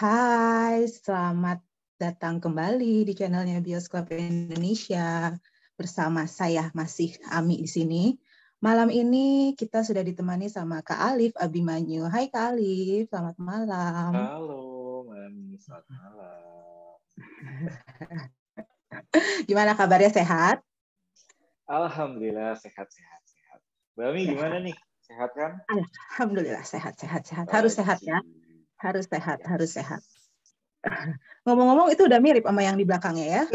Hai, selamat datang kembali di channelnya Bioskop Indonesia. Bersama saya masih Ami di sini. Malam ini kita sudah ditemani sama Kak Alif Abimanyu. Hai Kak Alif, selamat malam. Halo, Mami, selamat malam. Gimana kabarnya sehat? Alhamdulillah sehat sehat sehat. Mami gimana nih? Sehat kan? Alhamdulillah sehat sehat sehat. Harus sehat ya. Harus sehat, harus sehat. Ngomong-ngomong itu udah mirip sama yang di belakangnya ya.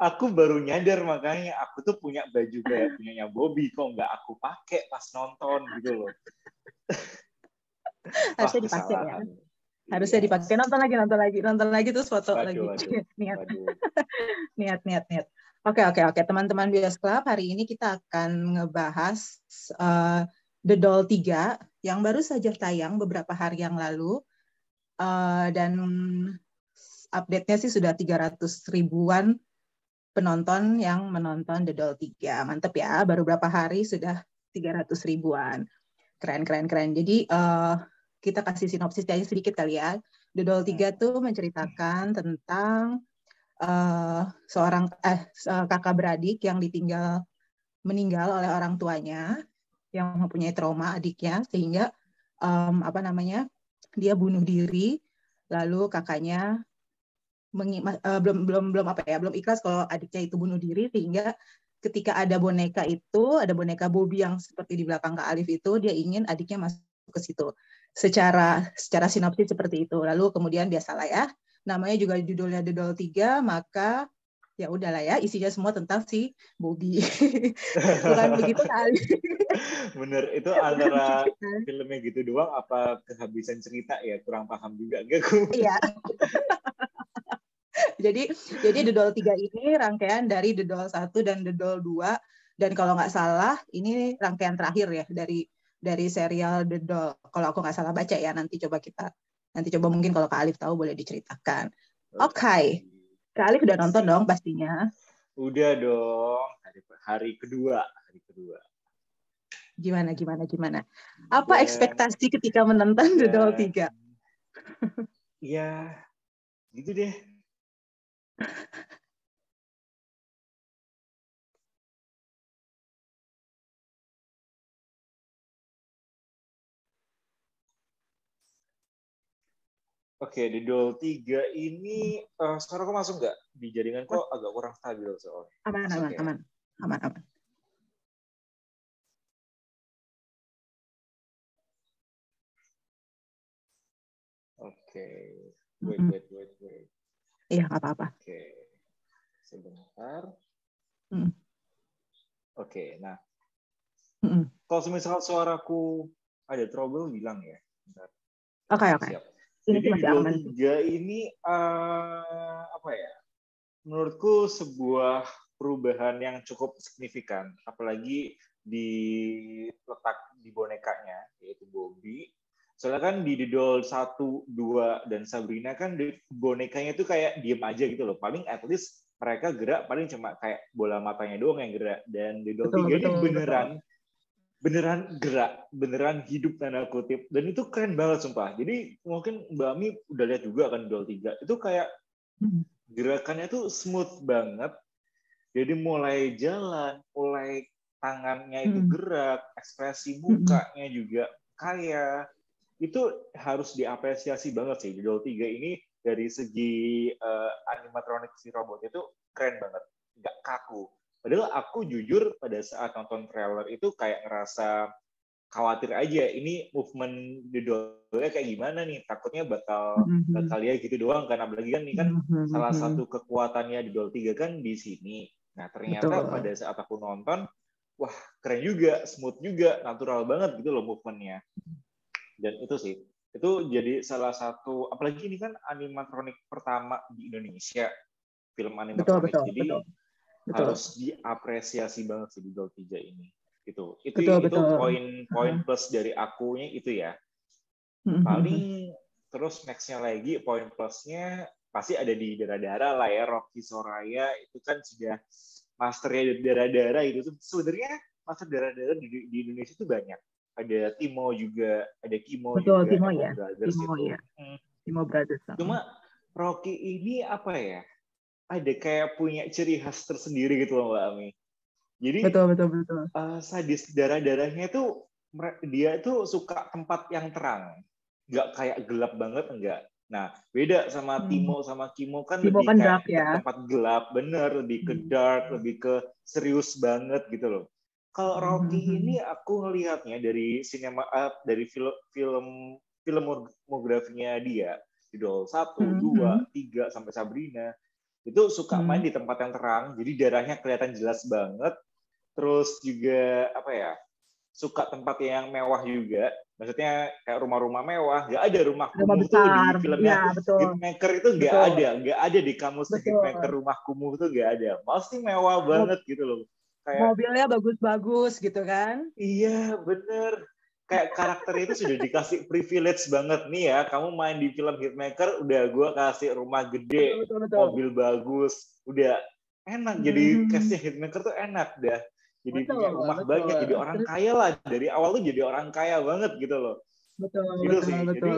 aku baru nyadar makanya aku tuh punya baju kayak punyanya Bobby kok nggak aku pakai pas nonton gitu loh. Harusnya dipakai ya. Harusnya iya. dipakai nonton lagi nonton lagi nonton lagi terus foto waduh, lagi. Waduh, niat. Waduh. niat niat niat. Oke oke oke teman-teman Bios Club hari ini kita akan ngebahas uh, The Doll 3 yang baru saja tayang beberapa hari yang lalu uh, dan update-nya sih sudah 300 ribuan penonton yang menonton The Doll 3. Mantep ya, baru beberapa hari sudah 300 ribuan. Keren, keren, keren. Jadi uh, kita kasih sinopsis aja sedikit kali ya. The Doll 3 tuh menceritakan tentang uh, seorang eh kakak beradik yang ditinggal meninggal oleh orang tuanya yang mempunyai trauma adiknya sehingga um, apa namanya dia bunuh diri lalu kakaknya uh, belum belum belum apa ya belum ikhlas kalau adiknya itu bunuh diri sehingga ketika ada boneka itu ada boneka Bobby yang seperti di belakang Kak Alif itu dia ingin adiknya masuk ke situ. Secara secara sinopsis seperti itu. Lalu kemudian biasalah ya namanya juga judulnya The Doll 3 maka ya udahlah ya isinya semua tentang si Bobby. Bukan begitu kali bener itu antara filmnya gitu doang apa kehabisan cerita? Ya kurang paham juga gak iya. Jadi jadi The Doll 3 ini rangkaian dari The Doll 1 dan The Doll 2 dan kalau nggak salah ini rangkaian terakhir ya dari dari serial The Doll kalau aku nggak salah baca ya nanti coba kita nanti coba mungkin kalau Kak Alif tahu boleh diceritakan. Oke. okay. Kak Alif udah nonton dong pastinya. Udah dong, hari, hari kedua, hari kedua. Gimana, gimana, gimana? Apa Dan, ekspektasi ketika menonton The Doll 3? Iya, gitu deh. Oke, di Dol 3 ini uh, suara kok masuk nggak? Di jaringan kok agak kurang stabil soalnya. Aman, aman, aman, aman, aman. Oke, wait, wait, wait, wait. Iya, apa-apa. Oke, sebentar. Mm. Oke, nah. Mm -mm. Kalau misal suaraku ada trouble, bilang ya. Oke, oke. Okay. Ini Jadi masih aman. Tiga ini uh, apa ya? Menurutku sebuah perubahan yang cukup signifikan, apalagi di letak di bonekanya yaitu Bobby. Soalnya kan di Doll 1, 2 dan Sabrina kan di bonekanya itu kayak diem aja gitu loh. Paling at least mereka gerak paling cuma kayak bola matanya doang yang gerak dan di Doll 3 ini beneran betul beneran gerak, beneran hidup tanda kutip. Dan itu keren banget sumpah. Jadi mungkin Mbak Ami udah lihat juga kan Dol 3. Itu kayak hmm. gerakannya tuh smooth banget. Jadi mulai jalan, mulai tangannya itu hmm. gerak, ekspresi hmm. mukanya juga kayak itu harus diapresiasi banget sih. Dol 3 ini dari segi uh, animatronik si robot itu keren banget. Nggak kaku Padahal aku jujur pada saat nonton trailer itu kayak ngerasa khawatir aja ini movement di dolnya kayak gimana nih takutnya bakal mm-hmm. bakal ya gitu doang karena apalagi kan ini kan mm-hmm. salah satu kekuatannya di Dol 3 kan di sini nah ternyata Betul. pada saat aku nonton wah keren juga smooth juga natural banget gitu loh movementnya dan itu sih itu jadi salah satu apalagi ini kan animatronik pertama di Indonesia film animatronik betul, betul, jadi betul betul. harus diapresiasi banget sih di Gold 3 ini gitu itu betul, itu poin-poin plus dari akunya itu ya paling terus nextnya lagi poin plusnya pasti ada di darah-darah lah ya Rocky Soraya itu kan sudah masternya darah-darah itu tuh sebenarnya master darah-darah di, di Indonesia itu banyak ada Timo juga, ada Kimo Betul, juga. Timo ya. Brothers Timo itu. ya. Timo Brothers. Cuma Rocky ini apa ya? Ada kayak punya ciri khas tersendiri gitu loh Mbak Ami. Jadi betul betul betul. Uh, sadis darah-darahnya itu dia itu suka tempat yang terang, nggak kayak gelap banget enggak. Nah beda sama hmm. Timo sama Kimo kan Timo lebih kan kayak dark, ya. tempat gelap, bener lebih ke Hmm. dark, lebih ke serius banget gitu loh. Kalau Rocky Hmm. ini aku ngelihatnya dari sinema uh, dari film film filmografinya dia Idol satu, Hmm. dua, tiga sampai Sabrina itu suka Hmm. main di tempat yang terang, jadi darahnya kelihatan jelas banget. Terus juga apa ya? Suka tempat yang mewah juga. Maksudnya kayak rumah-rumah mewah. Gak ada rumah Rumah kumuh tuh di filmnya betul. Hitmaker itu nggak ada, nggak ada di kamus Betul. Hitmaker rumah kumuh itu nggak ada. Pasti mewah banget gitu loh. Kayak Mobilnya bagus-bagus gitu kan. iya bener. Kayak karakter itu sudah dikasih privilege banget nih ya. Kamu main di film Hitmaker, udah gua kasih rumah gede, Betul betul. mobil bagus, udah enak. Jadi Hmm. castnya Hitmaker tuh enak dah. Jadi Betul, punya rumah betul. banyak, jadi orang kaya lah. Dari awal tuh jadi orang kaya banget gitu loh. Betul Gitu betul sih. betul. Jadi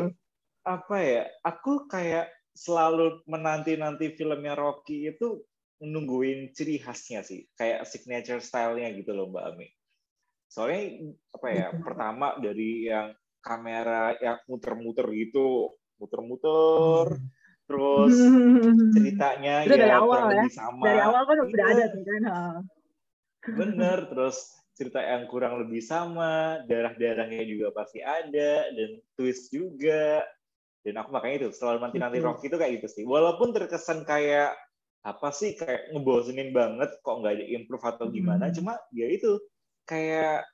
apa ya? Aku kayak selalu menanti-nanti filmnya Rocky itu nungguin ciri khasnya sih, kayak signature style-nya gitu loh Mbak Ami. Soalnya apa ya? Betul. Pertama dari yang kamera yang muter-muter gitu, muter-muter, terus ceritanya Itu dari ya awal kurang ya. sama. Dari awal kan udah Iya. ada tuh kan. Bener, terus cerita yang kurang lebih sama, darah-darahnya juga pasti ada, dan twist juga. Dan aku makanya itu selalu nanti-nanti Betul. Rocky itu kayak gitu sih. Walaupun terkesan kayak apa sih kayak ngebosenin banget kok nggak ada improve atau gimana, Hmm. cuma ya itu kayak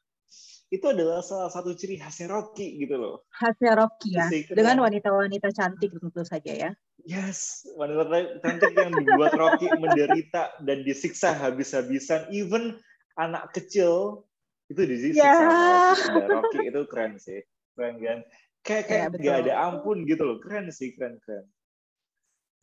itu adalah salah satu ciri khasnya Rocky gitu loh. Khasnya Rocky ya. Dengan wanita-wanita cantik tentu saja ya. Yes, wanita cantik yang dibuat Rocky menderita dan disiksa habis-habisan. Even anak kecil itu disiksa. Ya. sama Rocky. Rocky itu keren sih, keren kan? Kayak kayak Ya, nggak ada ampun gitu loh, keren sih, keren keren.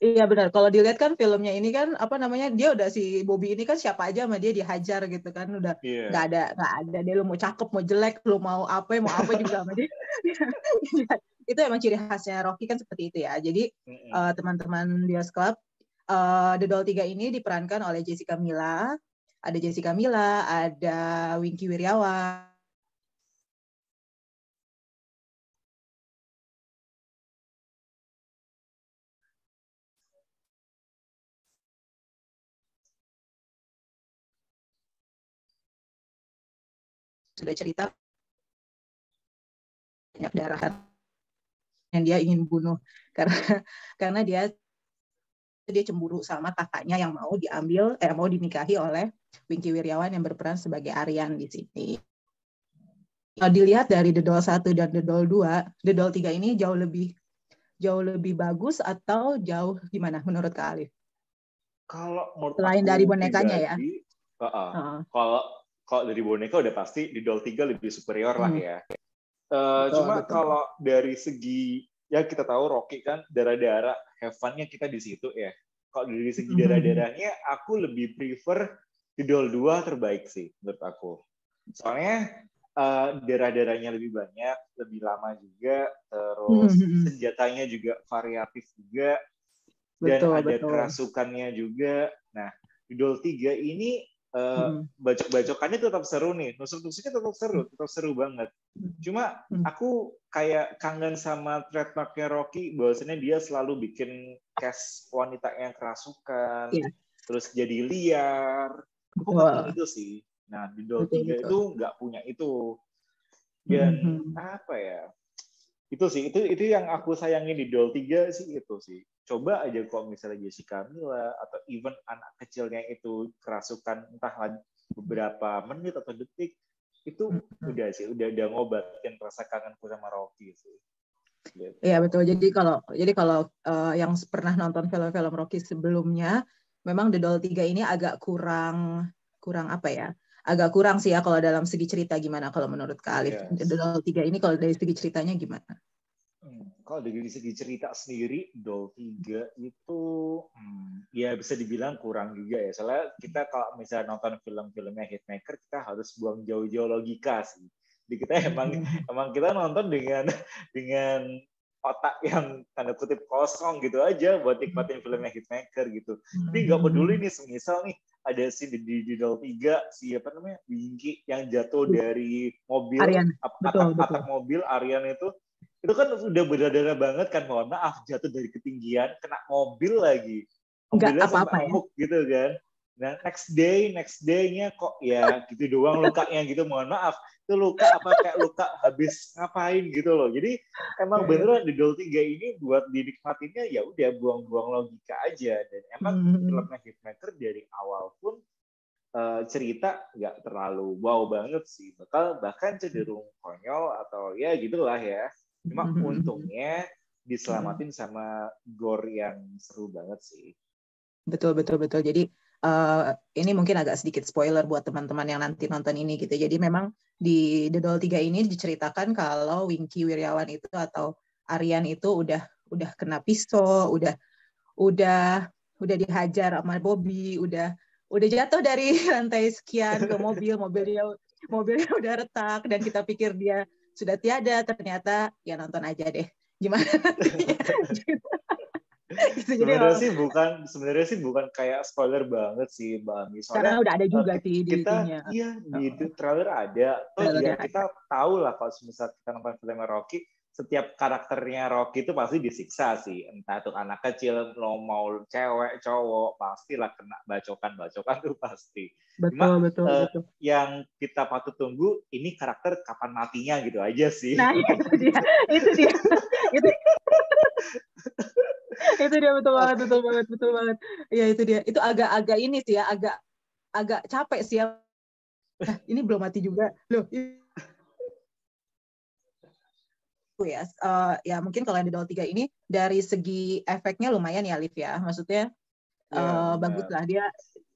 Iya benar. Kalau dilihat kan filmnya ini kan apa namanya dia udah si Bobby ini kan siapa aja sama dia dihajar gitu kan udah Iya. nggak ada nggak ada dia lu mau cakep mau jelek lu mau apa mau apa juga sama dia. itu emang ciri khasnya Rocky kan seperti itu ya. Jadi Mm-mm. eh, teman-teman Bios Club eh, The Doll 3 ini diperankan oleh Jessica Mila. Ada Jessica Mila, ada Winky Wiryawan, sudah cerita banyak darah kan yang dia ingin bunuh karena karena dia dia cemburu sama kakaknya yang mau diambil eh mau dinikahi oleh Winky Wiryawan yang berperan sebagai Aryan di sini. Kalau dilihat dari The Doll 1 dan The Doll 2, The Doll 3 ini jauh lebih jauh lebih bagus atau jauh gimana menurut Kak Alif? Kalau menurut Selain dari bonekanya ya? pribadi, uh-uh. Heeh. kalau kalau dari boneka udah pasti di Doll 3 lebih superior lah Hmm. ya. Eh, Betul, cuma betul. kalau dari segi ya kita tahu Rocky kan darah-darah have fun-nya kita di situ ya. Kalau dari segi Mhm. darah-darahnya aku lebih prefer di Doll 2 terbaik sih menurut aku. Soalnya eh, darah-darahnya lebih banyak, lebih lama juga, terus Mhm. senjatanya juga variatif juga dan Betul, ada betul. kerasukannya juga. Nah, di Doll 3 ini eh, Mhm. bacok-bacokannya tetap seru nih, nusuk-nusuknya tetap seru, tetap seru banget. Cuma Hmm. aku kayak kangen sama trademarknya Rocky, bahwasanya dia selalu bikin cast wanita yang kerasukan, Iya. terus jadi liar. Aku Betul. kangen itu sih. Nah, di Doll Betul, 3 betul. itu nggak punya itu. Dan Mhm. apa ya? Itu sih, itu itu yang aku sayangin di Doll 3 sih itu sih. Coba aja kalau misalnya Jessica Mila atau even anak kecilnya itu kerasukan entah beberapa menit atau detik itu udah sih, udah udah ngobatin rasa kangenku sama Rocky sih. Gitu. Iya betul. Jadi kalau jadi kalau eh, yang pernah nonton film-film Rocky sebelumnya, memang The Doll 3 ini agak kurang kurang apa ya? Agak kurang sih ya kalau dalam segi cerita gimana kalau menurut Kak Alif. Yes. Doll 3 ini kalau dari segi ceritanya gimana? Hmm, kalau dari segi cerita sendiri, Doll 3 itu hmm, ya bisa dibilang kurang juga ya. Soalnya kita kalau misalnya nonton film-filmnya Hitmaker, kita harus buang jauh-jauh logika sih. Di kita emang emang kita nonton dengan dengan otak yang tanda kutip kosong gitu aja buat nikmatin filmnya Hitmaker gitu. Tapi nggak peduli nih, semisal nih ada si di Digital 3 si apa namanya Winky yang jatuh dari mobil Arian. Betul, atak, betul. mobil Arian itu. Itu kan udah berdarah banget kan mohon maaf jatuh dari ketinggian kena mobil lagi. Enggak apa-apa ya. gitu kan. Nah next day next day-nya kok ya gitu doang lukanya gitu mohon maaf itu luka apa kayak luka habis ngapain gitu loh jadi emang iya. beneran di Dol 3 ini buat dinikmatinnya ya udah buang-buang logika aja dan emang mm -hmm. filmnya Hitmaker dari awal pun uh, cerita nggak terlalu wow banget sih bakal bahkan cenderung konyol atau ya gitulah ya Cuma mm-hmm. untungnya diselamatin sama gore yang seru banget sih. Betul betul betul. Jadi uh, ini mungkin agak sedikit spoiler buat teman-teman yang nanti nonton ini gitu. Jadi memang di The Doll 3 ini diceritakan kalau Winky Wiryawan itu atau Aryan itu udah udah kena pisau, udah udah udah dihajar sama Bobby, udah udah jatuh dari lantai sekian ke mobil, mobilnya mobilnya udah retak dan kita pikir dia sudah tiada ternyata ya nonton aja deh gimana gitu, sebenarnya sih bukan sebenarnya sih bukan kayak spoiler banget sih mbak Ami. Soalnya karena udah ada juga sih di kita iya di oh. trailer ada. Oh ya kita tahu lah kalau misalnya kita nonton film Rocky setiap karakternya Rocky itu pasti disiksa sih. Entah itu anak kecil, lo mau cewek, cowok, pastilah kena bacokan-bacokan tuh pasti. Betul, Cuma, betul, uh, betul. Yang kita patut tunggu, ini karakter kapan matinya gitu aja sih. Nah, itu dia. Itu dia. itu, itu dia betul banget, betul banget, betul banget. Iya, itu dia. Itu agak-agak ini sih ya, agak agak capek sih ya. Nah, ini belum mati juga. Loh, ya. Uh, ya mungkin kalau yang di Dol 3 ini dari segi efeknya lumayan ya Liv ya. Maksudnya ya, uh, bagus lah. Dia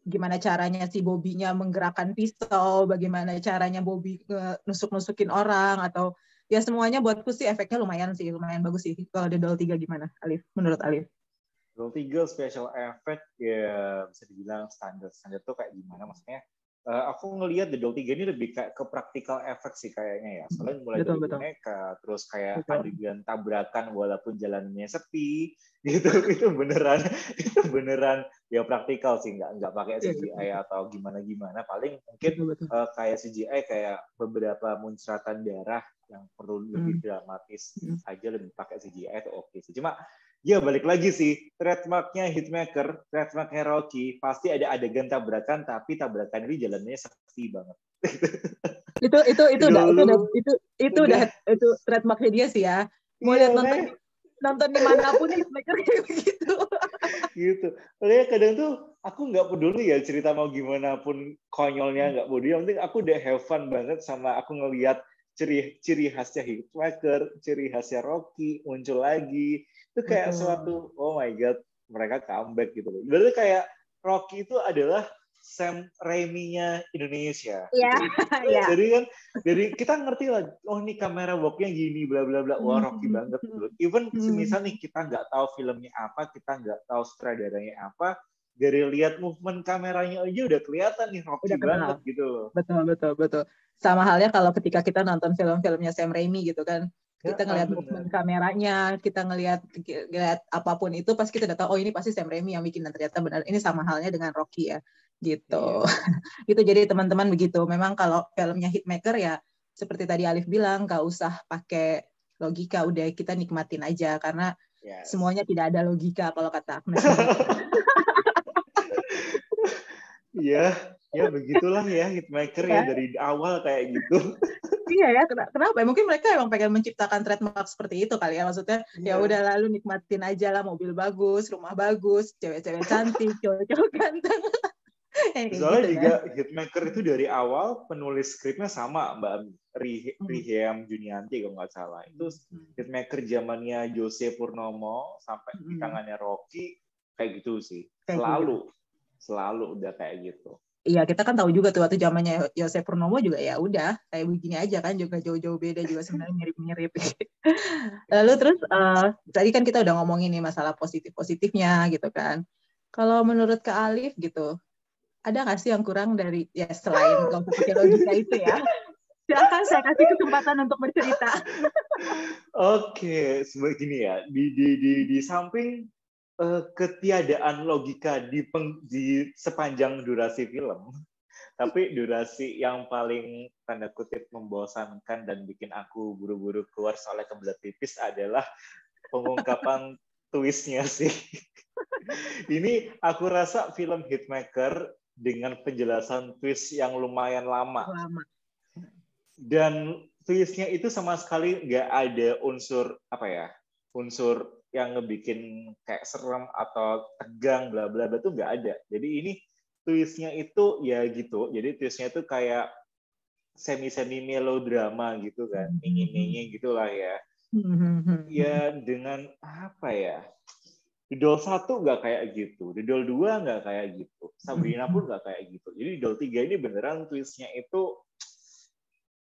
gimana caranya si Bobinya menggerakkan pisau bagaimana caranya Bobby nusuk-nusukin orang atau ya semuanya buatku sih efeknya lumayan sih lumayan bagus sih. Kalau di Dol 3 gimana Alif? Menurut Alif? Dol 3 special effect ya bisa dibilang standar standar tuh kayak gimana? Maksudnya uh, aku ngelihat The Doll 3 ini lebih kayak ke practical effect sih kayaknya ya. Soalnya mulai betul, dari betul. boneka, terus kayak betul. adegan tabrakan walaupun jalannya sepi, gitu itu beneran itu beneran ya praktikal sih nggak nggak pakai CGI ya, atau gimana gimana paling mungkin betul, betul. Uh, kayak CGI kayak beberapa muncratan darah yang perlu lebih hmm. dramatis hmm. aja lebih pakai CGI itu oke okay sih cuma Ya balik lagi sih, trademarknya Hitmaker, trademarknya Rocky, pasti ada adegan tabrakan, tapi tabrakan ini jalannya sepi banget. itu itu itu udah itu udah itu itu udah, itu trademarknya dia sih ya. Mau iya, lihat nonton nonton di mana pun Hitmaker kayak begitu. gitu. Soalnya kadang tuh aku nggak peduli ya cerita mau gimana pun konyolnya nggak peduli. Yang penting aku udah have fun banget sama aku ngelihat ciri ciri khasnya Hitmaker, ciri khasnya Rocky muncul lagi itu kayak Betul. suatu oh my god mereka comeback gitu loh. Berarti kayak Rocky itu adalah Sam Raimi-nya Indonesia. Iya. Gitu. Yeah. Jadi kan, jadi kita ngerti lah, oh ini kamera worknya gini, bla bla bla. Wah Rocky mm-hmm. banget gitu. Even mm-hmm. semisal nih kita nggak tahu filmnya apa, kita nggak tahu sutradaranya apa, dari lihat movement kameranya aja udah kelihatan nih Rocky udah banget gitu loh. Betul betul betul. Sama halnya kalau ketika kita nonton film-filmnya Sam Raimi gitu kan, kita ngelihat movement kameranya, kita ngelihat ngelihat apa pun itu pasti kita udah tahu oh ini pasti Sam Raimi yang bikin dan ternyata benar ini sama halnya dengan Rocky ya gitu. Iya. itu jadi teman-teman begitu. Memang kalau filmnya Hitmaker ya seperti tadi Alif bilang nggak usah pakai logika, udah kita nikmatin aja karena yes. semuanya tidak ada logika kalau kata Agnes. Iya, ya begitulah ya hitmaker ya. ya dari awal kayak gitu iya ya kenapa ya? mungkin mereka emang pengen menciptakan trademark seperti itu kali ya maksudnya yeah. ya iya. udah lalu nikmatin aja lah mobil bagus rumah bagus cewek-cewek cantik cowok-cowok ganteng Soalnya gitu, juga kan? Hitmaker itu dari awal penulis skripnya sama Mbak hmm. Rihem Junianti kalau nggak salah. Itu hmm. Hitmaker zamannya Jose Purnomo sampai di hmm. tangannya Rocky kayak gitu sih. Selalu, gitu. selalu udah kayak gitu. Iya kita kan tahu juga tuh waktu zamannya Yosef Purnomo juga ya udah kayak begini aja kan juga jauh-jauh beda juga sebenarnya mirip-mirip. Lalu terus uh, tadi kan kita udah ngomongin nih masalah positif-positifnya gitu kan. Kalau menurut Kak Alif gitu, ada nggak sih yang kurang dari ya selain logika logika itu ya? Silakan saya kasih kesempatan untuk bercerita. Oke, sebegini ya. Di di di di samping ketiadaan logika di peng, di sepanjang durasi film, tapi durasi yang paling tanda kutip membosankan dan bikin aku buru-buru keluar soalnya kebelet tipis adalah pengungkapan twistnya sih. Ini aku rasa film Hitmaker dengan penjelasan twist yang lumayan lama. Lama dan twistnya itu sama sekali nggak ada unsur apa ya unsur yang ngebikin kayak serem atau tegang bla bla bla itu nggak ada. Jadi ini twistnya itu ya gitu. Jadi twistnya itu kayak semi semi melodrama gitu kan. Ingin hmm. ingin gitulah ya. Hmm. ya dengan apa ya? Didol satu nggak kayak gitu, Didol dua nggak kayak gitu, Sabrina pun nggak kayak gitu. Jadi Didol tiga ini beneran twistnya itu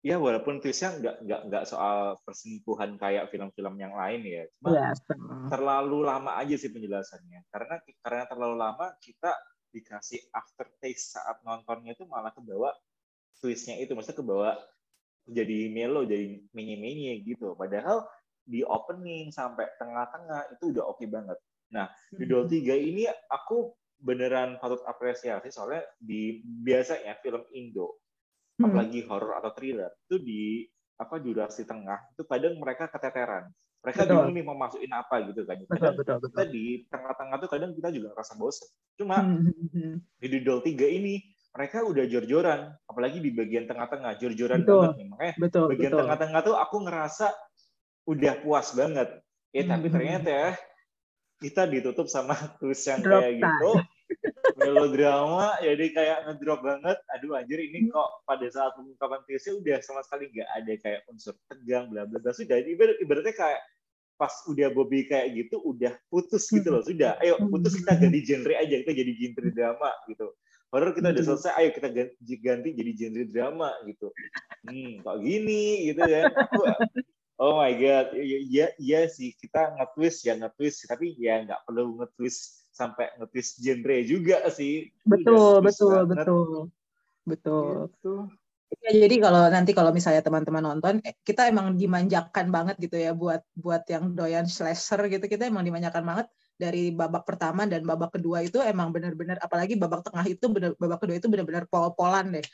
ya walaupun twistnya nggak nggak nggak soal perselingkuhan kayak film-film yang lain ya. Cuma yes. Iya, terlalu lama aja sih penjelasannya. Karena karena terlalu lama kita dikasih aftertaste saat nontonnya itu malah kebawa twistnya itu. Maksudnya kebawa jadi melo jadi menye-menye gitu. Padahal di opening sampai tengah-tengah itu udah oke okay banget. Nah di Dol 3 ini aku beneran patut apresiasi soalnya di biasanya film Indo hmm. apalagi horror atau thriller itu di apa durasi tengah itu kadang mereka keteteran mereka betul. bingung nih mau masukin apa gitu kan betul, betul, betul. kita di tengah-tengah tuh kadang kita juga ngerasa bosan cuma hmm. hmm, hmm. di Dudol 3 ini mereka udah jor-joran apalagi di bagian tengah-tengah jor-joran banget nih makanya betul, bagian tengah-tengah tuh aku ngerasa udah puas banget ya hmm. tapi ternyata ya kita ditutup sama twist yang kayak gitu melodrama jadi kayak ngedrop banget. Aduh anjir ini hmm. kok pada saat pengungkapan twistnya udah sama sekali nggak ada kayak unsur tegang bla bla bla. Sudah ibarat, ibaratnya kayak pas udah Bobby kayak gitu udah putus gitu loh sudah. Ayo hmm. putus kita ganti genre aja kita jadi genre drama gitu. Horror kita udah hmm. selesai ayo kita ganti, ganti jadi genre drama gitu. Hmm kok gini gitu ya oh my god iya iya sih kita nge-twist ya nge-twist tapi ya nggak perlu nge-twist sampai ngetis genre juga sih. Betul, betul, banget. betul. Betul. Gitu. Ya, jadi kalau nanti kalau misalnya teman-teman nonton, eh, kita emang dimanjakan banget gitu ya buat buat yang doyan slasher gitu, kita emang dimanjakan banget dari babak pertama dan babak kedua itu emang benar-benar apalagi babak tengah itu bener, babak kedua itu benar-benar pol-polan deh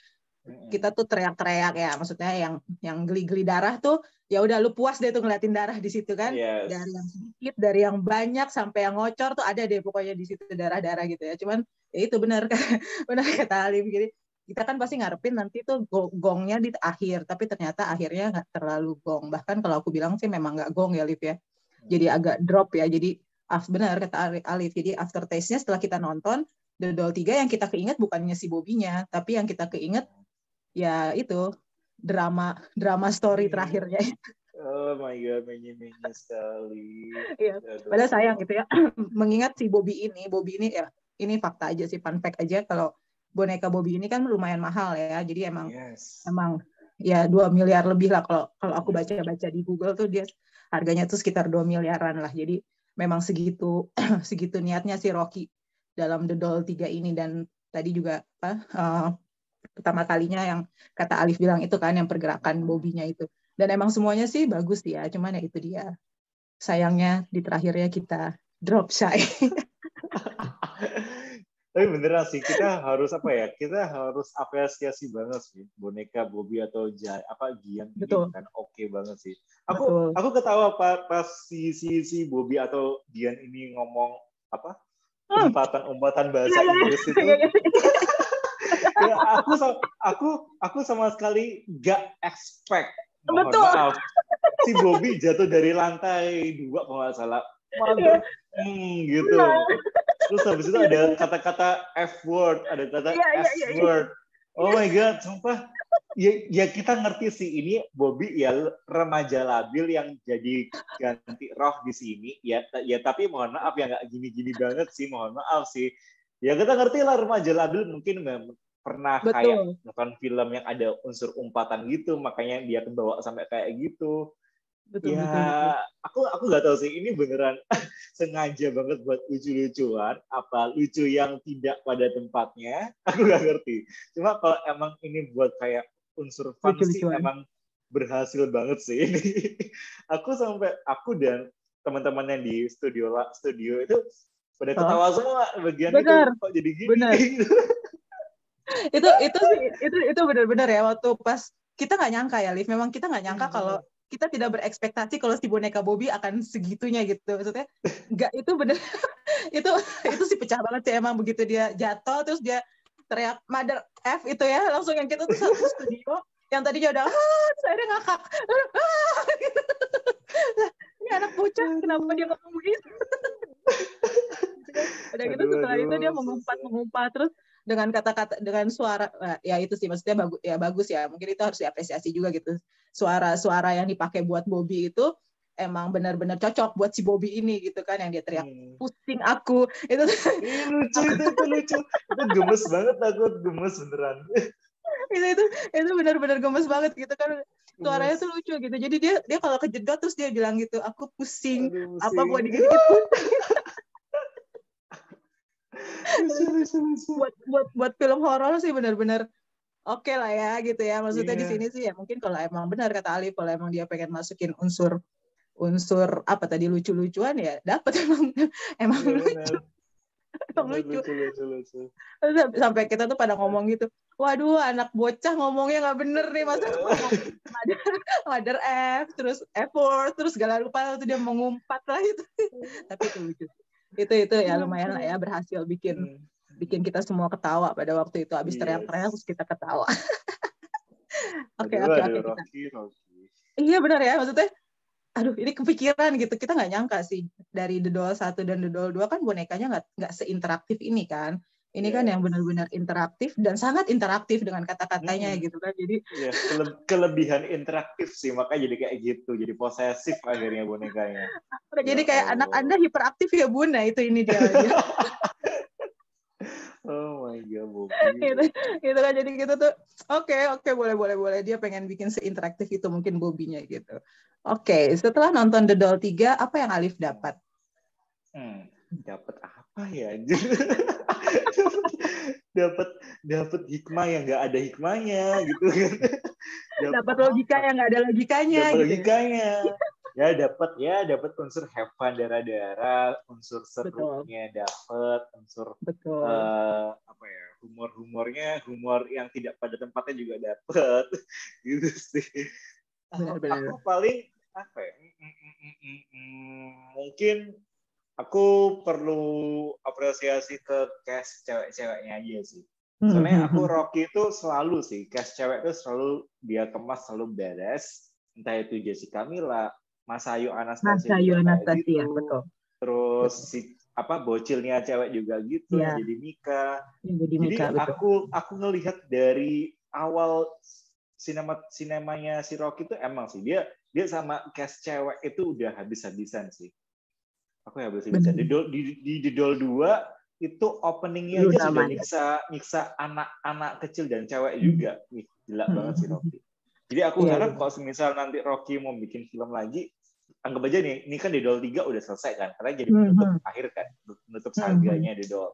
kita tuh teriak-teriak ya maksudnya yang yang geli-geli darah tuh ya udah lu puas deh tuh ngeliatin darah di situ kan? Yes. dari yang sedikit dari yang banyak sampai yang ngocor tuh ada deh pokoknya di situ darah-darah gitu ya. Cuman ya itu benar benar kata Alim. Gitu kita kan pasti ngarepin nanti tuh gongnya di akhir tapi ternyata akhirnya nggak terlalu gong. Bahkan kalau aku bilang sih memang nggak gong ya Liv ya. Jadi agak drop ya. Jadi af benar kata Alif. Jadi aftertaste-nya setelah kita nonton The Doll 3 yang kita keinget bukannya si Bobinya tapi yang kita keinget ya itu drama drama story hmm. terakhirnya Oh my god, menye-menye sekali. Iya. Padahal sayang gitu ya. Mengingat si Bobby ini, Bobby ini ya ini fakta aja sih, fun fact aja kalau boneka Bobby ini kan lumayan mahal ya. Jadi emang yes. emang ya dua miliar lebih lah kalau kalau aku baca-baca di Google tuh dia harganya tuh sekitar dua miliaran lah. Jadi memang segitu segitu niatnya si Rocky dalam The Doll 3 ini dan tadi juga apa uh, pertama kalinya yang kata Alif bilang itu kan yang pergerakan bobinya itu dan emang semuanya sih bagus ya cuman ya itu dia sayangnya di terakhirnya kita drop shy tapi beneran sih kita harus apa ya kita harus apresiasi banget sih boneka Bobby atau Jai apa Gian Betul. ini kan oke okay banget sih aku Betul. aku ketawa pas, si si si Bobby atau Gian ini ngomong apa hmm. umpatan-umpatan bahasa iya, iya. Inggris itu ya, aku aku aku sama sekali gak expect. Mohon Betul. maaf. Si Bobby jatuh dari lantai dua kalau nggak salah. Mantap hmm, gitu. Terus habis itu ada kata-kata F word ada kata yeah, S yeah, yeah, word. Oh my god sumpah. Ya, ya kita ngerti sih ini Bobby ya remaja labil yang jadi ganti roh di sini. Ya ya tapi mohon maaf ya nggak gini-gini banget sih mohon maaf sih. Ya kita ngerti lah remaja labil mungkin pernah betul. kayak nonton film yang ada unsur umpatan gitu makanya dia kebawa sampai kayak gitu betul, ya betul, betul. aku aku nggak tahu sih ini beneran sengaja banget buat lucu-lucuan apa lucu yang tidak pada tempatnya aku nggak ngerti cuma kalau emang ini buat kayak unsur fun sih emang berhasil banget sih ini. aku sampai aku dan teman-teman yang di studio studio itu pada ketawa oh. semua bagian bener. itu kok jadi gini. Bener. Itu itu sih. Itu itu benar-benar ya waktu pas kita nggak nyangka ya Liv. Memang kita nggak nyangka hmm. kalau kita tidak berekspektasi kalau si boneka Bobby akan segitunya gitu. Maksudnya nggak itu bener itu itu sih pecah banget sih emang begitu dia jatuh terus dia teriak mother F itu ya langsung yang kita tuh satu studio yang tadinya udah ah saya ngakak. Ah, gitu. ini anak bocah kenapa dia ngomong begitu udah gitu setelah itu dia mengumpat mengumpat terus dengan kata-kata dengan suara ya itu sih maksudnya bagus ya bagus ya mungkin itu harus diapresiasi juga gitu. Suara-suara yang dipakai buat Bobby itu emang benar-benar cocok buat si Bobby ini gitu kan yang dia teriak hmm. pusing aku. Itu lucu itu, itu lucu. Itu gemes banget aku gemes beneran. Itu itu itu benar-benar gemes banget gitu kan. Suaranya tuh lucu gitu. Jadi dia dia kalau kejedot terus dia bilang gitu aku pusing, Aduh, pusing. apa buat digigit buat buat buat film horor sih benar-benar oke okay lah ya gitu ya maksudnya yeah. di iya. sini sih ya mungkin kalau emang benar kata Ali kalau emang dia pengen masukin unsur unsur apa tadi lucu-lucuan ya dapat emang emang yeah, lucu emang lucu. Lucu, lucu, lucu. sampai kita tuh pada ngomong gitu waduh anak bocah ngomongnya nggak bener nih masa mother, mother F terus effort terus segala lupa tuh dia mengumpat lah itu tapi itu lucu itu itu ya lumayan lah ya berhasil bikin hmm. bikin kita semua ketawa pada waktu itu. Habis teriak-teriak terus kita ketawa. Oke oke oke iya benar ya maksudnya aduh ini kepikiran gitu. Kita nggak nyangka sih dari The Doll satu dan The Doll dua kan bonekanya nggak nggak seinteraktif ini kan ini yes. kan yang benar-benar interaktif dan sangat interaktif dengan kata-katanya hmm. gitu kan jadi yeah, kele kelebihan interaktif sih makanya jadi kayak gitu jadi posesif akhirnya bonekanya jadi ya kayak anak anda hiperaktif ya bun nah itu ini dia Oh my god, itu, itu kan jadi gitu tuh. Oke, okay, oke, okay, boleh, boleh, boleh. Dia pengen bikin seinteraktif itu mungkin Bobinya gitu. Oke, okay, setelah nonton The Doll 3, apa yang Alif dapat? Hmm, dapat apa ya? dapat dapat hikmah yang nggak ada hikmahnya gitu kan dapat logika yang nggak ada logikanya dapat gitu. logikanya ya dapat ya dapat unsur have fun darah-darah unsur serunya dapat unsur Betul. Uh, apa ya humor-humornya humor yang tidak pada tempatnya juga dapat gitu sih benar, benar. aku paling apa ya mm, mm, mm, mungkin aku perlu apresiasi ke cast cewek-ceweknya aja sih. Hmm, Soalnya hmm, aku hmm. Rocky itu selalu sih, cast cewek itu selalu dia kemas selalu beres. Entah itu Jessica Mila, Masayu Anastasia. Masayu Anastasia, gitu. betul. Terus betul. si apa bocilnya cewek juga gitu, ya. jadi Mika. Jadi, Mika, jadi aku aku ngelihat dari awal sinema sinemanya si Rocky itu emang sih dia dia sama cast cewek itu udah habis-habisan sih aku ya bisa bisa di di di, di Dol 2 itu openingnya aja sudah nyiksa nyiksa anak-anak kecil dan cewek hmm. juga Wih, gila hmm. banget sih Rocky jadi aku yeah. harap kalau misal nanti Rocky mau bikin film lagi anggap aja nih ini kan di Dol 3 udah selesai kan karena jadi penutup mm -hmm. akhir kan penutup saganya di Dol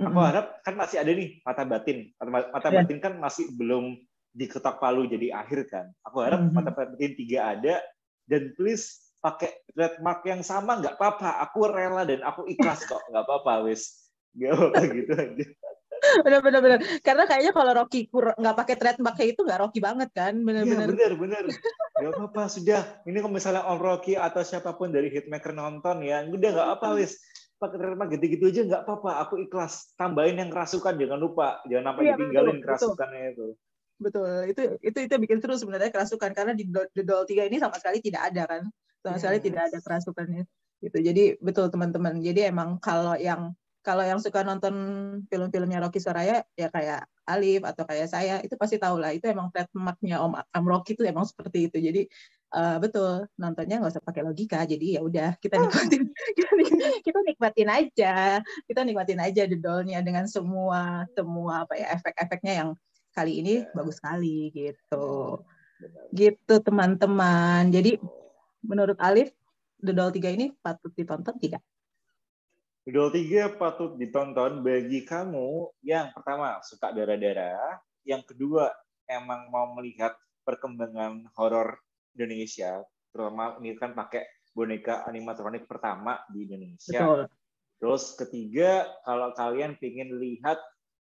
aku harap kan masih ada nih mata batin mata yeah. batin kan masih belum diketok palu jadi akhir kan aku harap mm -hmm. mata batin tiga ada dan please pakai trademark yang sama nggak apa-apa. Aku rela dan aku ikhlas kok. Nggak apa-apa wis. Nggak apa gitu aja. Benar-benar benar karena kayaknya kalau Rocky nggak pakai trademark kayak itu nggak Rocky banget kan? Benar-benar ya, benar benar nggak apa-apa sudah. Ini kalau misalnya Om Rocky atau siapa pun dari hitmaker nonton ya udah nggak apa wis. Pakai trademark gitu-gitu aja nggak apa-apa. Aku ikhlas. Tambahin yang kerasukan jangan lupa. Jangan sampai iya, ditinggalin betul, kerasukannya betul. itu. Betul. Itu itu itu bikin seru sebenarnya kerasukan. Karena di The Doll 3 ini sama sekali tidak ada kan sama sekali yes. tidak ada kerasukannya. Gitu. Jadi betul teman-teman. Jadi emang kalau yang kalau yang suka nonton film-filmnya Rocky Soraya ya kayak Alif atau kayak saya itu pasti tahu lah. Itu emang trademarknya Om Am Rocky itu emang seperti itu. Jadi uh, betul nontonnya nggak usah pakai logika. Jadi ya udah kita nikmatin. Kita, nikmatin aja. Kita nikmatin aja dedolnya dengan semua semua apa ya efek-efeknya yang kali ini yeah. bagus sekali gitu. Gitu teman-teman. Jadi menurut Alif The Doll 3 ini patut ditonton tidak? Doll 3 patut ditonton bagi kamu yang pertama suka darah-darah, yang kedua emang mau melihat perkembangan horor Indonesia, terutama ini kan pakai boneka animatronik pertama di Indonesia. Betul. Terus ketiga, kalau kalian ingin lihat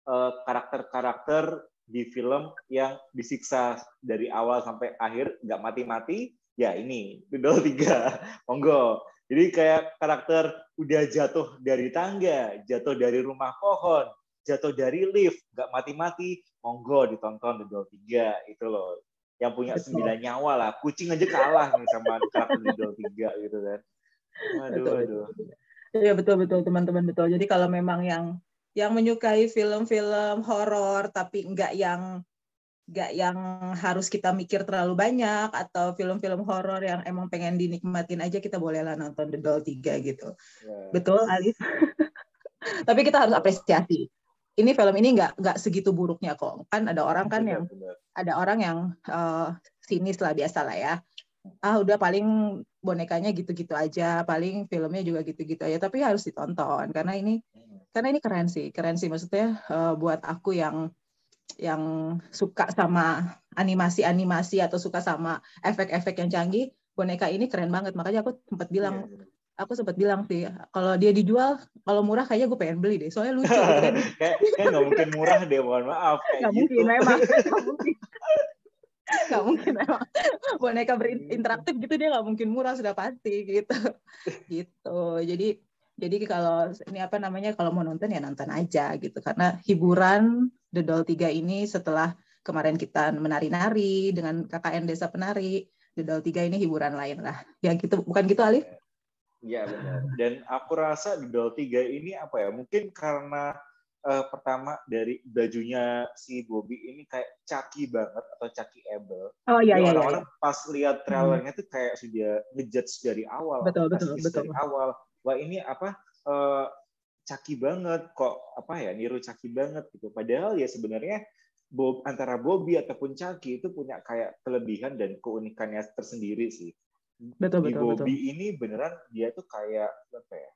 eh, karakter-karakter uh, di film yang disiksa dari awal sampai akhir nggak mati-mati, ya ini Doodle 3. Monggo. Jadi kayak karakter udah jatuh dari tangga, jatuh dari rumah pohon, jatuh dari lift, nggak mati-mati, monggo ditonton Doodle 3 itu loh. Yang punya sembilan nyawa lah. Kucing aja kalah nih sama karakter Doodle 3 gitu kan. Aduh, betul, aduh. Iya betul betul teman-teman betul. Jadi kalau memang yang yang menyukai film-film horor tapi nggak yang nggak yang harus kita mikir terlalu banyak atau film-film horor yang emang pengen dinikmatin aja kita boleh lah nonton The Doll 3 gitu. Yeah. Betul Alif. tapi kita harus apresiasi. Ini film ini nggak nggak segitu buruknya kok. Kan ada orang kan yang ada orang yang uh, sinis lah biasa lah ya ah udah paling bonekanya gitu-gitu aja, paling filmnya juga gitu-gitu aja, tapi harus ditonton karena ini karena ini keren sih, keren sih maksudnya uh, buat aku yang yang suka sama animasi-animasi atau suka sama efek-efek yang canggih, boneka ini keren banget. Makanya aku sempat bilang yeah, yeah. aku sempat bilang sih kalau dia dijual kalau murah kayaknya gue pengen beli deh soalnya lucu kan. kayak nggak mungkin murah deh mohon maaf gak gitu. mungkin memang gak mungkin nggak mungkin emang boneka berinteraktif gitu dia nggak mungkin murah sudah pasti gitu gitu jadi jadi kalau ini apa namanya kalau mau nonton ya nonton aja gitu karena hiburan The Doll 3 ini setelah kemarin kita menari-nari dengan KKN Desa Penari The Doll 3 ini hiburan lain lah ya gitu bukan gitu Alif? Iya benar dan aku rasa The Doll 3 ini apa ya mungkin karena uh, pertama dari bajunya si Bobby ini kayak caki banget atau caki able. Oh iya iya. Orang-orang iya. pas lihat trailernya hmm. tuh kayak sudah ngejudge dari awal. Betul betul betul. Dari awal. Wah ini apa uh, caki banget kok apa ya niru caki banget gitu. Padahal ya sebenarnya Bob antara Bobby ataupun Caki itu punya kayak kelebihan dan keunikannya tersendiri sih. Betul betul. Di Bobby betul. ini beneran dia tuh kayak apa ya?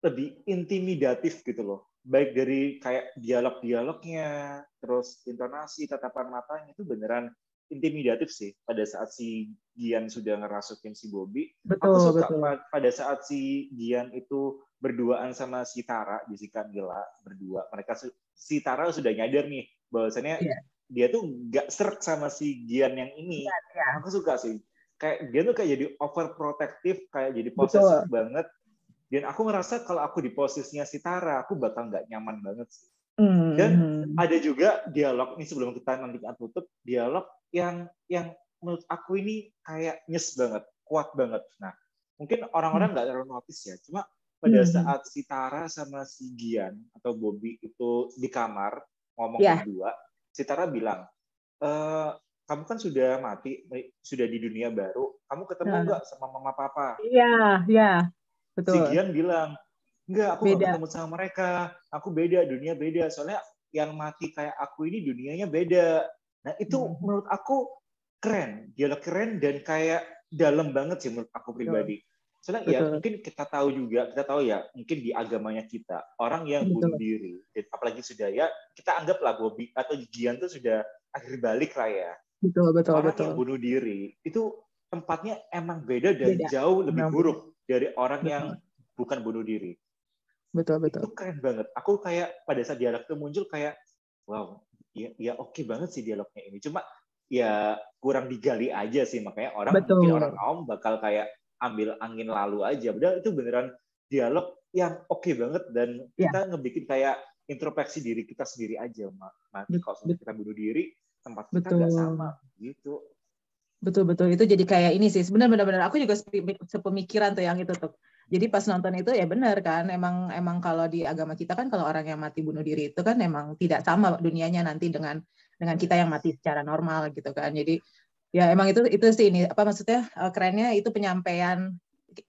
lebih intimidatif gitu loh. Baik dari kayak dialog-dialognya, terus intonasi, tatapan matanya itu beneran intimidatif sih pada saat si Gian sudah ngerasukin si Bobby. Betul, Aku suka betul. pada saat si Gian itu berduaan sama si Tara, Jessica Gila berdua. Mereka si Tara sudah nyadar nih bahwasannya yeah. dia tuh nggak serak sama si Gian yang ini. Yeah, yeah. Aku suka sih. Kayak dia tuh kayak jadi overprotective, kayak jadi posesif banget dan aku ngerasa kalau aku di posisinya si Tara, aku bakal nggak nyaman banget sih. Mm. Dan ada juga dialog ini sebelum kita nanti tutup, dialog yang yang menurut aku ini kayak nyes banget, kuat banget. Nah, mungkin orang-orang nggak terlalu notice ya. Cuma pada mm. saat si Tara sama si Gian atau Bobby itu di kamar ngomong yeah. berdua, si Tara bilang, e, kamu kan sudah mati, sudah di dunia baru, kamu ketemu nggak sama mama papa? Iya, yeah, iya. Yeah. Betul. Si Gian bilang, enggak, aku beda. gak ketemu sama mereka. Aku beda, dunia beda. Soalnya yang mati kayak aku ini dunianya beda. Nah itu hmm. menurut aku keren. Dialog keren dan kayak dalam banget sih menurut aku pribadi. Soalnya ya, Betul. ya mungkin kita tahu juga, kita tahu ya mungkin di agamanya kita orang yang Betul. bunuh diri, apalagi sudah ya kita anggaplah Bobby atau Gian tuh sudah akhir balik lah ya. Betul betul orang betul. yang bunuh diri itu tempatnya emang beda dan beda. jauh lebih buruk dari orang betul. yang bukan bunuh diri. Betul betul. Itu keren banget. Aku kayak pada saat dialog itu muncul kayak wow, ya, ya oke okay banget sih dialognya ini. Cuma ya kurang digali aja sih makanya orang betul. mungkin orang awam bakal kayak ambil angin lalu aja. Padahal itu beneran dialog yang oke okay banget dan ya. kita ngebikin kayak introspeksi diri kita sendiri aja. Nanti kalau kita bunuh diri, tempat kita nggak sama gitu. Betul betul itu jadi kayak ini sih sebenarnya benar-benar aku juga sepemikiran tuh yang itu tuh. Jadi pas nonton itu ya benar kan emang emang kalau di agama kita kan kalau orang yang mati bunuh diri itu kan emang tidak sama dunianya nanti dengan dengan kita yang mati secara normal gitu kan. Jadi ya emang itu itu sih ini apa maksudnya eh, kerennya itu penyampaian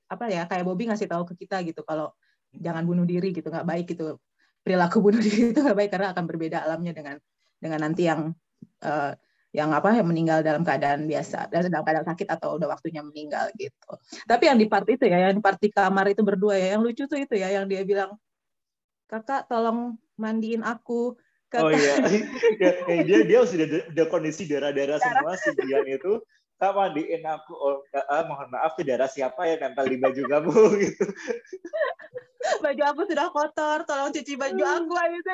apa ya kayak Bobby ngasih tahu ke kita gitu kalau jangan bunuh diri gitu nggak baik gitu perilaku bunuh diri itu nggak baik karena akan berbeda alamnya dengan dengan nanti yang uh, yang apa yang meninggal dalam keadaan biasa dan dalam keadaan sakit atau udah waktunya meninggal gitu. Tapi yang di part itu ya, yang di part di kamar itu berdua ya, yang lucu tuh itu ya, yang dia bilang kakak tolong mandiin aku. Oh iya, ya, ya, dia dia sudah kondisi darah-darah semua si Dian itu tak mandiin aku. Oh, uh, mohon maaf ke darah siapa ya nempel di baju kamu gitu. Baju aku sudah kotor tolong cuci baju aku gitu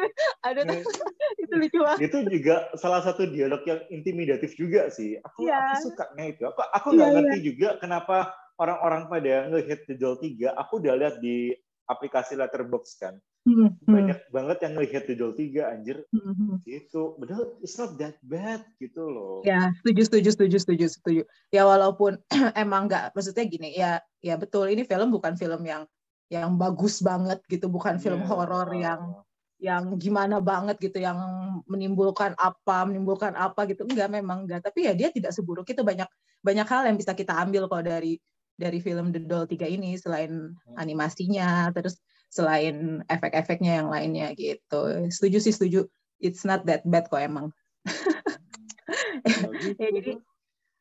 ada nah, itu lucu banget. Itu juga salah satu dialog yang intimidatif juga sih. Aku yeah. aku sukanya itu. Aku aku nggak yeah, ngerti yeah. juga kenapa orang-orang pada ngehit The Doll 3 aku udah lihat di aplikasi Letterbox kan. Hmm, hmm. banyak banget yang ngelihat The Doll 3 anjir. Hmm. gitu. Padahal it's not that bad gitu loh. Ya setuju setuju setuju setuju setuju. Ya walaupun emang nggak maksudnya gini ya ya betul ini film bukan film yang yang bagus banget gitu bukan film yeah. horor yang yang gimana banget gitu yang menimbulkan apa menimbulkan apa gitu. Enggak memang enggak tapi ya dia tidak seburuk. Itu banyak banyak hal yang bisa kita ambil kok dari dari film The Doll 3 ini selain hmm. animasinya terus selain efek-efeknya yang lainnya gitu. Setuju sih setuju. It's not that bad kok emang. ya, jadi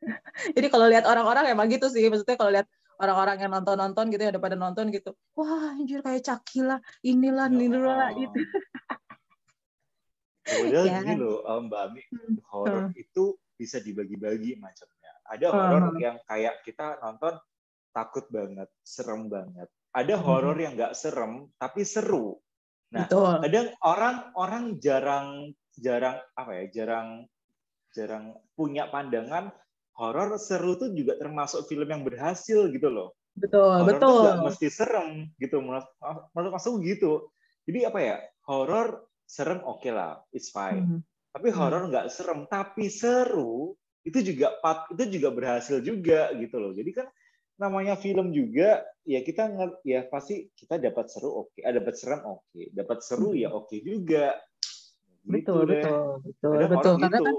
jadi kalau lihat orang-orang emang gitu sih. Maksudnya kalau lihat orang-orang yang nonton-nonton gitu ya udah pada nonton gitu. Wah, anjir kayak Cakila, inilah, oh. inilah gitu. Kemudian ya. gini loh, Mbak Ami, hmm. horor hmm. itu bisa dibagi-bagi macamnya. Ada horor hmm. yang kayak kita nonton takut banget, serem banget. Ada hmm. horor yang nggak serem tapi seru. Nah, Betul. kadang orang-orang jarang jarang apa ya, jarang jarang punya pandangan horor seru tuh juga termasuk film yang berhasil gitu loh. Betul, horror betul. Tuh mesti serem gitu menurut menurut masuk gitu. Jadi apa ya? Horor serem oke okay lah, it's fine. Hmm. Tapi horor nggak serem tapi seru itu juga itu juga berhasil juga gitu loh. Jadi kan namanya film juga ya kita ya pasti kita dapat seru oke okay. dapat serem oke okay. dapat seru ya hmm. oke okay juga gitu betul deh. betul betul kadang betul karena gitu. kan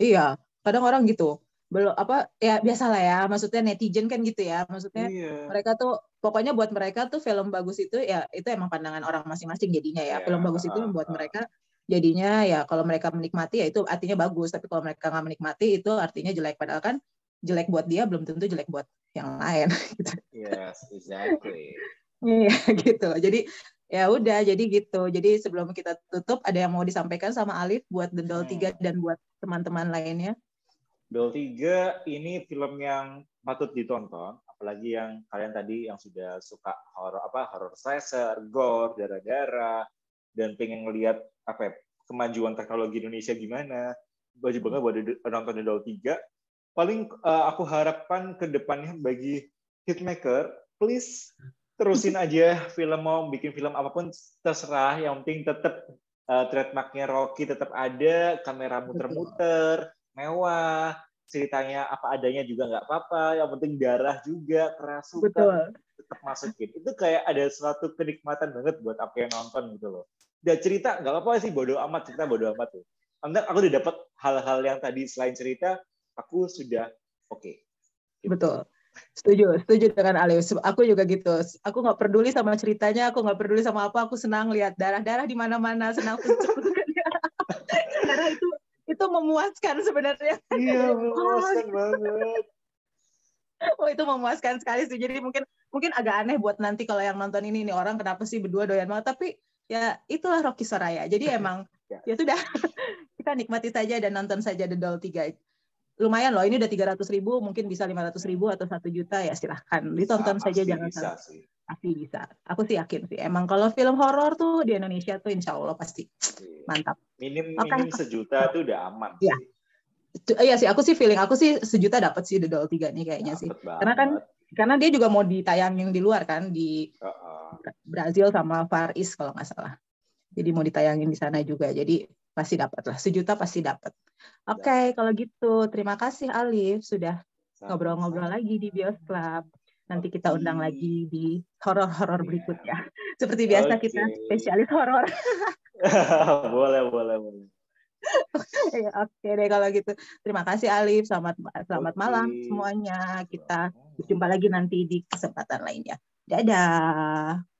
iya kadang orang gitu belum apa ya biasalah ya maksudnya netizen kan gitu ya maksudnya iya. mereka tuh pokoknya buat mereka tuh film bagus itu ya itu emang pandangan orang masing-masing jadinya ya yeah. film bagus itu buat mereka jadinya ya kalau mereka menikmati ya itu artinya bagus tapi kalau mereka nggak menikmati itu artinya jelek padahal kan jelek buat dia belum tentu jelek buat yang lain gitu. Yes, exactly. Iya gitu. Jadi ya udah jadi gitu. Jadi sebelum kita tutup ada yang mau disampaikan sama Alif buat The Doll hmm. 3 dan buat teman-teman lainnya? Doll 3 ini film yang patut ditonton, apalagi yang kalian tadi yang sudah suka horror apa horror slasher, gore, darah-darah dan pengen ngelihat apa ya, kemajuan teknologi Indonesia gimana. Wajib banget buat nonton The Doll 3 paling uh, aku harapkan ke depannya bagi hitmaker, please terusin aja film mau bikin film apa pun terserah, yang penting tetap uh, eh, trademarknya Rocky tetap ada, kamera muter-muter, mewah, ceritanya apa adanya juga nggak apa-apa, yang penting darah juga kerasukan tetap masukin. Itu kayak ada suatu kenikmatan banget buat aku yang nonton gitu loh. Dan cerita nggak apa-apa sih bodoh amat cerita bodoh amat tuh. Aku udah dapat hal-hal yang tadi selain cerita aku sudah oke. Okay. Gitu. Betul. Setuju, setuju dengan Alif. Aku juga gitu. Aku nggak peduli sama ceritanya, aku nggak peduli sama apa. Aku senang lihat darah-darah di mana-mana, senang Karena itu itu memuaskan sebenarnya. Iya, memuaskan banget. Oh itu memuaskan sekali sih. Jadi mungkin mungkin agak aneh buat nanti kalau yang nonton ini ini orang kenapa sih berdua doyan banget. Tapi ya itulah Rocky Soraya. Jadi emang ya. ya sudah kita nikmati saja dan nonton saja The Doll 3 lumayan loh ini udah tiga ratus ribu mungkin bisa lima ratus ribu atau satu juta ya silahkan ditonton bisa, saja jangan bisa sih. pasti bisa aku sih yakin sih emang kalau film horor tuh di Indonesia tuh insya Allah pasti iya. mantap minim okay. minim sejuta tuh udah aman ya. sih. iya sih aku sih feeling aku sih sejuta dapat sih The Doll 3 nih kayaknya dapet sih banget. karena kan karena dia juga mau ditayangin di luar kan di uh -uh. Brazil sama Far East kalau nggak salah jadi mau ditayangin di sana juga jadi pasti dapat lah sejuta pasti dapat oke okay, kalau gitu terima kasih Alif sudah ngobrol-ngobrol lagi di Bios Club nanti kita undang lagi di horor-horor yeah. berikutnya seperti biasa okay. kita spesialis horor boleh boleh boleh ya, Oke okay deh kalau gitu. Terima kasih Alif. Selamat selamat okay. malam semuanya. Kita berjumpa lagi nanti di kesempatan lainnya. Dadah.